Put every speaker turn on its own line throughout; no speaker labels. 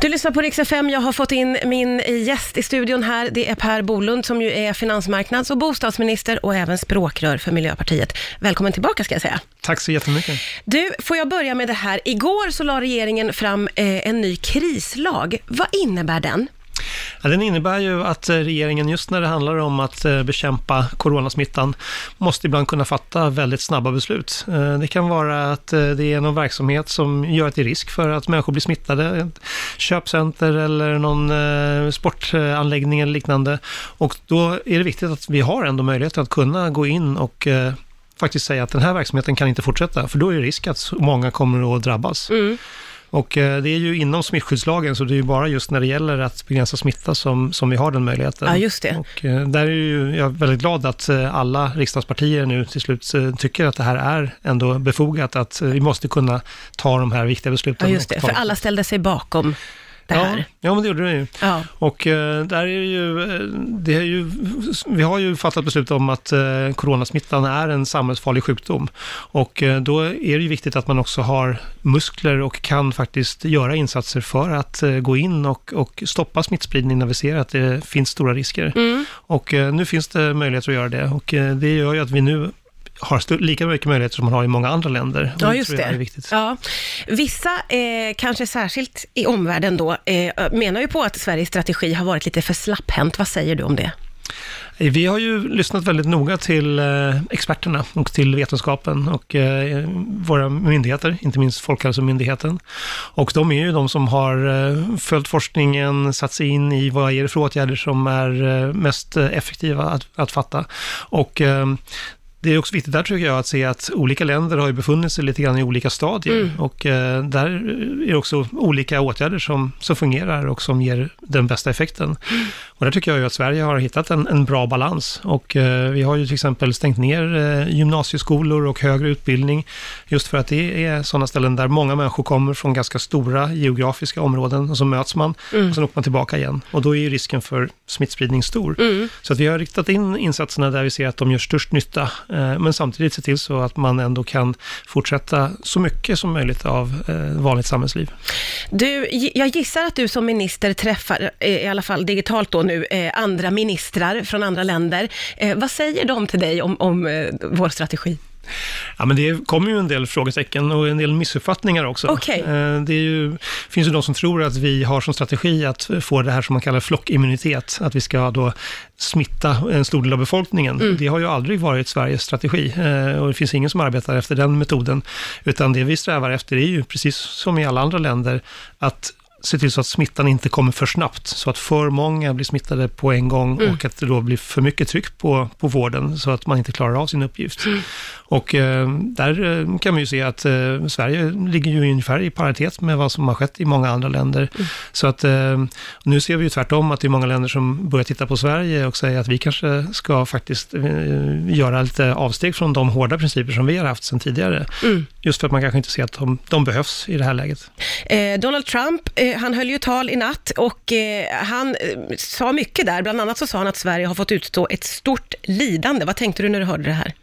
Du lyssnar på Rix FM. Jag har fått in min gäst i studion här. Det är Per Bolund som ju är finansmarknads och bostadsminister och även språkrör för Miljöpartiet. Välkommen tillbaka ska jag säga.
Tack så jättemycket.
Du, får jag börja med det här. Igår så la regeringen fram eh, en ny krislag. Vad innebär den?
Ja, den innebär ju att eh, regeringen, just när det handlar om att eh, bekämpa coronasmittan, måste ibland kunna fatta väldigt snabba beslut. Eh, det kan vara att det är någon verksamhet som gör att det är risk för att människor blir smittade, ett köpcenter eller någon sportanläggning eller liknande. Och då är det viktigt att vi har ändå möjlighet att kunna gå in och faktiskt säga att den här verksamheten kan inte fortsätta, för då är det risk att många kommer att drabbas. Mm. Och eh, det är ju inom smittskyddslagen, så det är ju bara just när det gäller att begränsa smitta som, som vi har den möjligheten.
Ja, just det.
Och eh, där är ju jag väldigt glad att eh, alla riksdagspartier nu till slut tycker att det här är ändå befogat, att vi måste kunna ta de här viktiga besluten.
Ja, just det, för alla ställde sig bakom det här.
Ja, ja men det gjorde det ju. Ja. Och eh, där är det ju, eh, det är ju, vi har ju fattat beslut om att eh, coronasmittan är en samhällsfarlig sjukdom. Och eh, då är det ju viktigt att man också har muskler och kan faktiskt göra insatser för att eh, gå in och, och stoppa smittspridning när vi ser att det finns stora risker. Mm. Och eh, nu finns det möjligheter att göra det och det gör ju att vi nu har lika mycket möjligheter som man har i många andra länder.
Ja, just det. det ja. Vissa, eh, kanske särskilt i omvärlden då, eh, menar ju på att Sveriges strategi har varit lite för slapphänt. Vad säger du om det?
Vi har ju lyssnat väldigt noga till eh, experterna och till vetenskapen och eh, våra myndigheter, inte minst Folkhälsomyndigheten. Och de är ju de som har eh, följt forskningen, satt sig in i vad är det för åtgärder som är mest effektiva att, att fatta. Och det är också viktigt där tycker jag att se att olika länder har ju befunnit sig lite grann i olika stadier mm. och eh, där är det också olika åtgärder som, som fungerar och som ger den bästa effekten. Mm. Och där tycker jag ju att Sverige har hittat en, en bra balans och eh, vi har ju till exempel stängt ner eh, gymnasieskolor och högre utbildning just för att det är sådana ställen där många människor kommer från ganska stora geografiska områden och så möts man mm. och sen åker man tillbaka igen och då är ju risken för smittspridning stor. Mm. Så att vi har riktat in insatserna där vi ser att de gör störst nytta Eh, men samtidigt se till så att man ändå kan fortsätta så mycket som möjligt av eh, vanligt samhällsliv.
Du, jag gissar att du som minister träffar, eh, i alla fall digitalt då nu, andra ministrar från andra länder. Vad säger de till dig om, om vår strategi?
Ja, men det kommer ju en del frågetecken och en del missuppfattningar också.
Okay.
Eh, det ju, finns ju de som tror att vi har som strategi att få det här som man kallar flockimmunitet, att vi ska då smitta en stor del av befolkningen. Mm. Det har ju aldrig varit Sveriges strategi eh, och det finns ingen som arbetar efter den metoden, utan det vi strävar efter är ju, precis som i alla andra länder, att se till så att smittan inte kommer för snabbt, så att för många blir smittade på en gång mm. och att det då blir för mycket tryck på, på vården, så att man inte klarar av sin uppgift. Mm. Och eh, där eh, kan man ju se att eh, Sverige ligger ju ungefär i paritet med vad som har skett i många andra länder. Mm. Så att eh, nu ser vi ju tvärtom att det är många länder som börjar titta på Sverige och säger att vi kanske ska faktiskt eh, göra lite avsteg från de hårda principer som vi har haft sedan tidigare. Mm. Just för att man kanske inte ser att de, de behövs i det här läget.
Eh, Donald Trump, han höll ju tal i natt och eh, han eh, sa mycket där. Bland annat så sa han att Sverige har fått utstå ett stort lidande. Vad tänkte du när du hörde det här?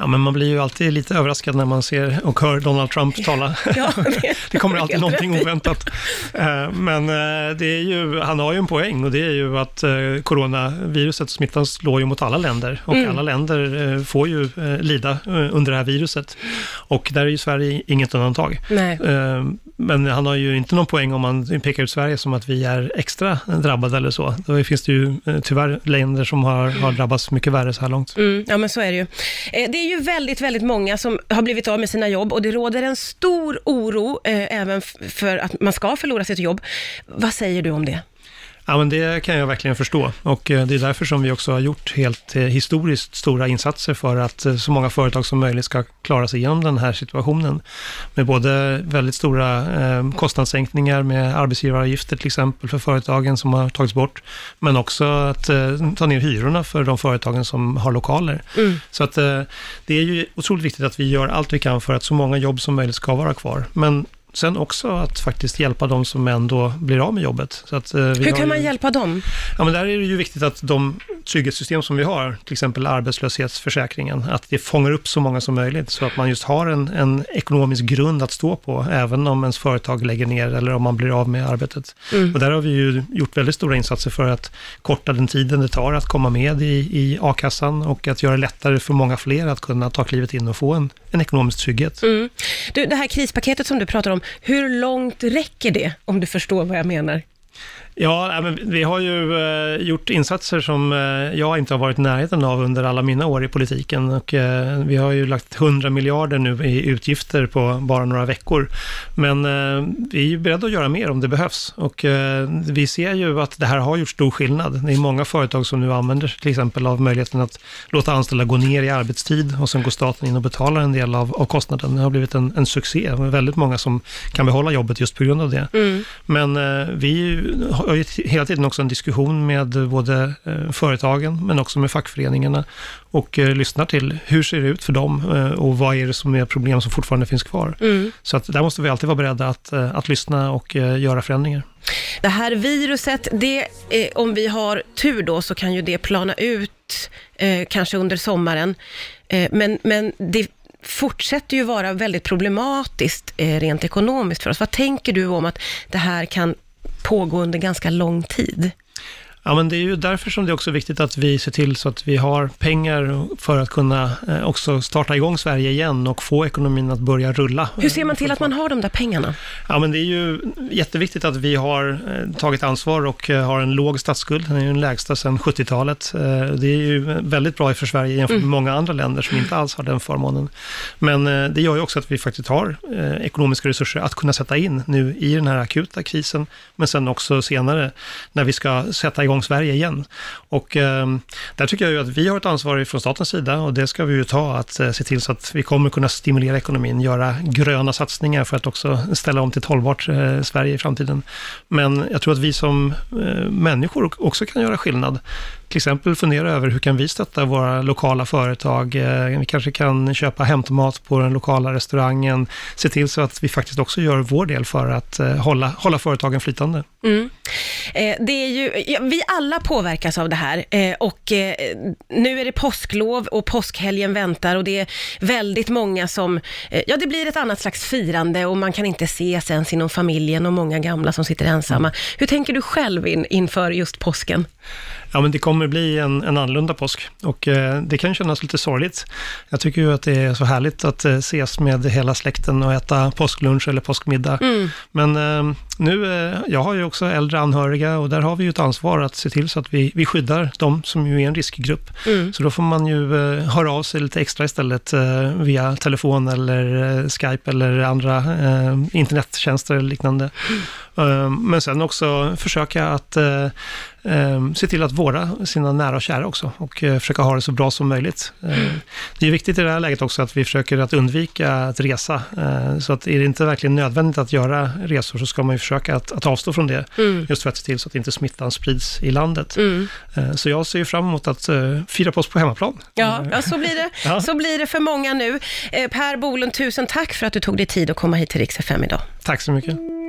Ja, men man blir ju alltid lite överraskad när man ser och hör Donald Trump tala. Ja, det, det kommer alltid någonting oväntat. Eh, men eh, det är ju, han har ju en poäng och det är ju att eh, coronaviruset smittan slår ju mot alla länder och mm. alla länder får ju lida under det här viruset. Och där är ju Sverige inget undantag.
Nej.
Men han har ju inte någon poäng om man pekar ut Sverige som att vi är extra drabbade eller så. Då finns det ju tyvärr länder som har, har drabbats mycket värre så här långt.
Mm, ja, men så är det ju. Det är ju väldigt, väldigt många som har blivit av med sina jobb och det råder en stor oro eh, även för att man ska förlora sitt jobb. Vad säger du om det?
Ja, men det kan jag verkligen förstå och eh, det är därför som vi också har gjort helt eh, historiskt stora insatser för att eh, så många företag som möjligt ska klara sig igenom den här situationen. Med både väldigt stora kostnadssänkningar med arbetsgivaravgifter till exempel för företagen som har tagits bort, men också att ta ner hyrorna för de företagen som har lokaler. Mm. Så att det är ju otroligt viktigt att vi gör allt vi kan för att så många jobb som möjligt ska vara kvar. Men sen också att faktiskt hjälpa de som ändå blir av med jobbet. Så att,
eh, Hur kan man hjälpa dem?
Ja, men där är det ju viktigt att de trygghetssystem som vi har, till exempel arbetslöshetsförsäkringen, att det fångar upp så många som möjligt så att man just har en, en ekonomisk grund att stå på, även om ens företag lägger ner eller om man blir av med arbetet. Mm. Och där har vi ju gjort väldigt stora insatser för att korta den tiden det tar att komma med i, i a-kassan och att göra det lättare för många fler att kunna ta klivet in och få en, en ekonomisk trygghet. Mm.
Du, det här krispaketet som du pratar om, hur långt räcker det, om du förstår vad jag menar?
Ja, men vi har ju eh, gjort insatser som eh, jag inte har varit i närheten av under alla mina år i politiken. Och, eh, vi har ju lagt 100 miljarder nu i utgifter på bara några veckor. Men vi är ju beredda att göra mer om det behövs. Och vi ser ju att det här har gjort stor skillnad. Det är många företag som nu använder till exempel av möjligheten att låta anställda gå ner i arbetstid och sen går staten in och betalar en del av, av kostnaden. Det har blivit en, en succé. Är väldigt många som kan behålla jobbet just på grund av det. Mm. Men vi har ju hela tiden också en diskussion med både eh, företagen men också med fackföreningarna och eh, lyssnar till hur ser det ut för dem eh, och vad är det som är problem som fortfarande finns kvar. Mm. Så att där måste vi alltid vara beredda att, att lyssna och göra förändringar.
Det här viruset, det, om vi har tur då, så kan ju det plana ut kanske under sommaren. Men, men det fortsätter ju vara väldigt problematiskt rent ekonomiskt för oss. Vad tänker du om att det här kan pågå under ganska lång tid.
Ja, men det är ju därför som det är också viktigt att vi ser till så att vi har pengar för att kunna eh, också starta igång Sverige igen och få ekonomin att börja rulla.
Hur ser man till att man har de där pengarna?
Ja, men det är ju jätteviktigt att vi har eh, tagit ansvar och eh, har en låg statsskuld. Den är ju den lägsta sedan 70-talet. Det är ju väldigt bra för Sverige jämfört med mm. många andra länder som inte alls har den förmånen. Men det gör ju också att vi faktiskt har ekonomiska resurser att kunna sätta in nu i den här akuta krisen, men sen också senare när vi ska sätta igång igång Sverige igen. Och eh, där tycker jag ju att vi har ett ansvar från statens sida och det ska vi ju ta, att eh, se till så att vi kommer kunna stimulera ekonomin, göra gröna satsningar för att också ställa om till ett hållbart eh, Sverige i framtiden. Men jag tror att vi som eh, människor också kan göra skillnad till exempel fundera över hur kan vi stötta våra lokala företag? Eh, vi kanske kan köpa hämtmat på den lokala restaurangen. Se till så att vi faktiskt också gör vår del för att eh, hålla, hålla företagen flytande. Mm.
Eh, det är ju, ja, vi alla påverkas av det här och nu är det påsklov och påskhelgen väntar och det är väldigt många som, ja det blir ett annat slags firande och man kan inte ses ens inom familjen och många gamla som sitter ensamma. Mm. Hur tänker du själv in, inför just påsken?
Ja, men det kommer bli en, en annorlunda påsk och eh, det kan kännas lite sorgligt. Jag tycker ju att det är så härligt att eh, ses med hela släkten och äta påsklunch eller påskmiddag. Mm. Men eh, nu, eh, jag har ju också äldre anhöriga och där har vi ju ett ansvar att se till så att vi, vi skyddar dem som ju är en riskgrupp. Mm. Så då får man ju eh, höra av sig lite extra istället eh, via telefon eller Skype eller andra internettjänster eller liknande. Mm. Men sen också försöka att eh, se till att vårda sina nära och kära också och eh, försöka ha det så bra som möjligt. Eh, det är viktigt i det här läget också att vi försöker att undvika att resa. Så att är det inte verkligen nödvändigt att göra resor så ska man ju försöka att, att avstå från det. Mm. Just för att se till så att inte smittan sprids i landet. Mm. Så jag ser fram emot att eh, fira påsk på hemmaplan.
Ja, ja så, blir det, ja. så blir det för många nu. Per Bolund, tusen tack för att du tog dig tid att komma hit till Rix FM idag.
Tack så mycket.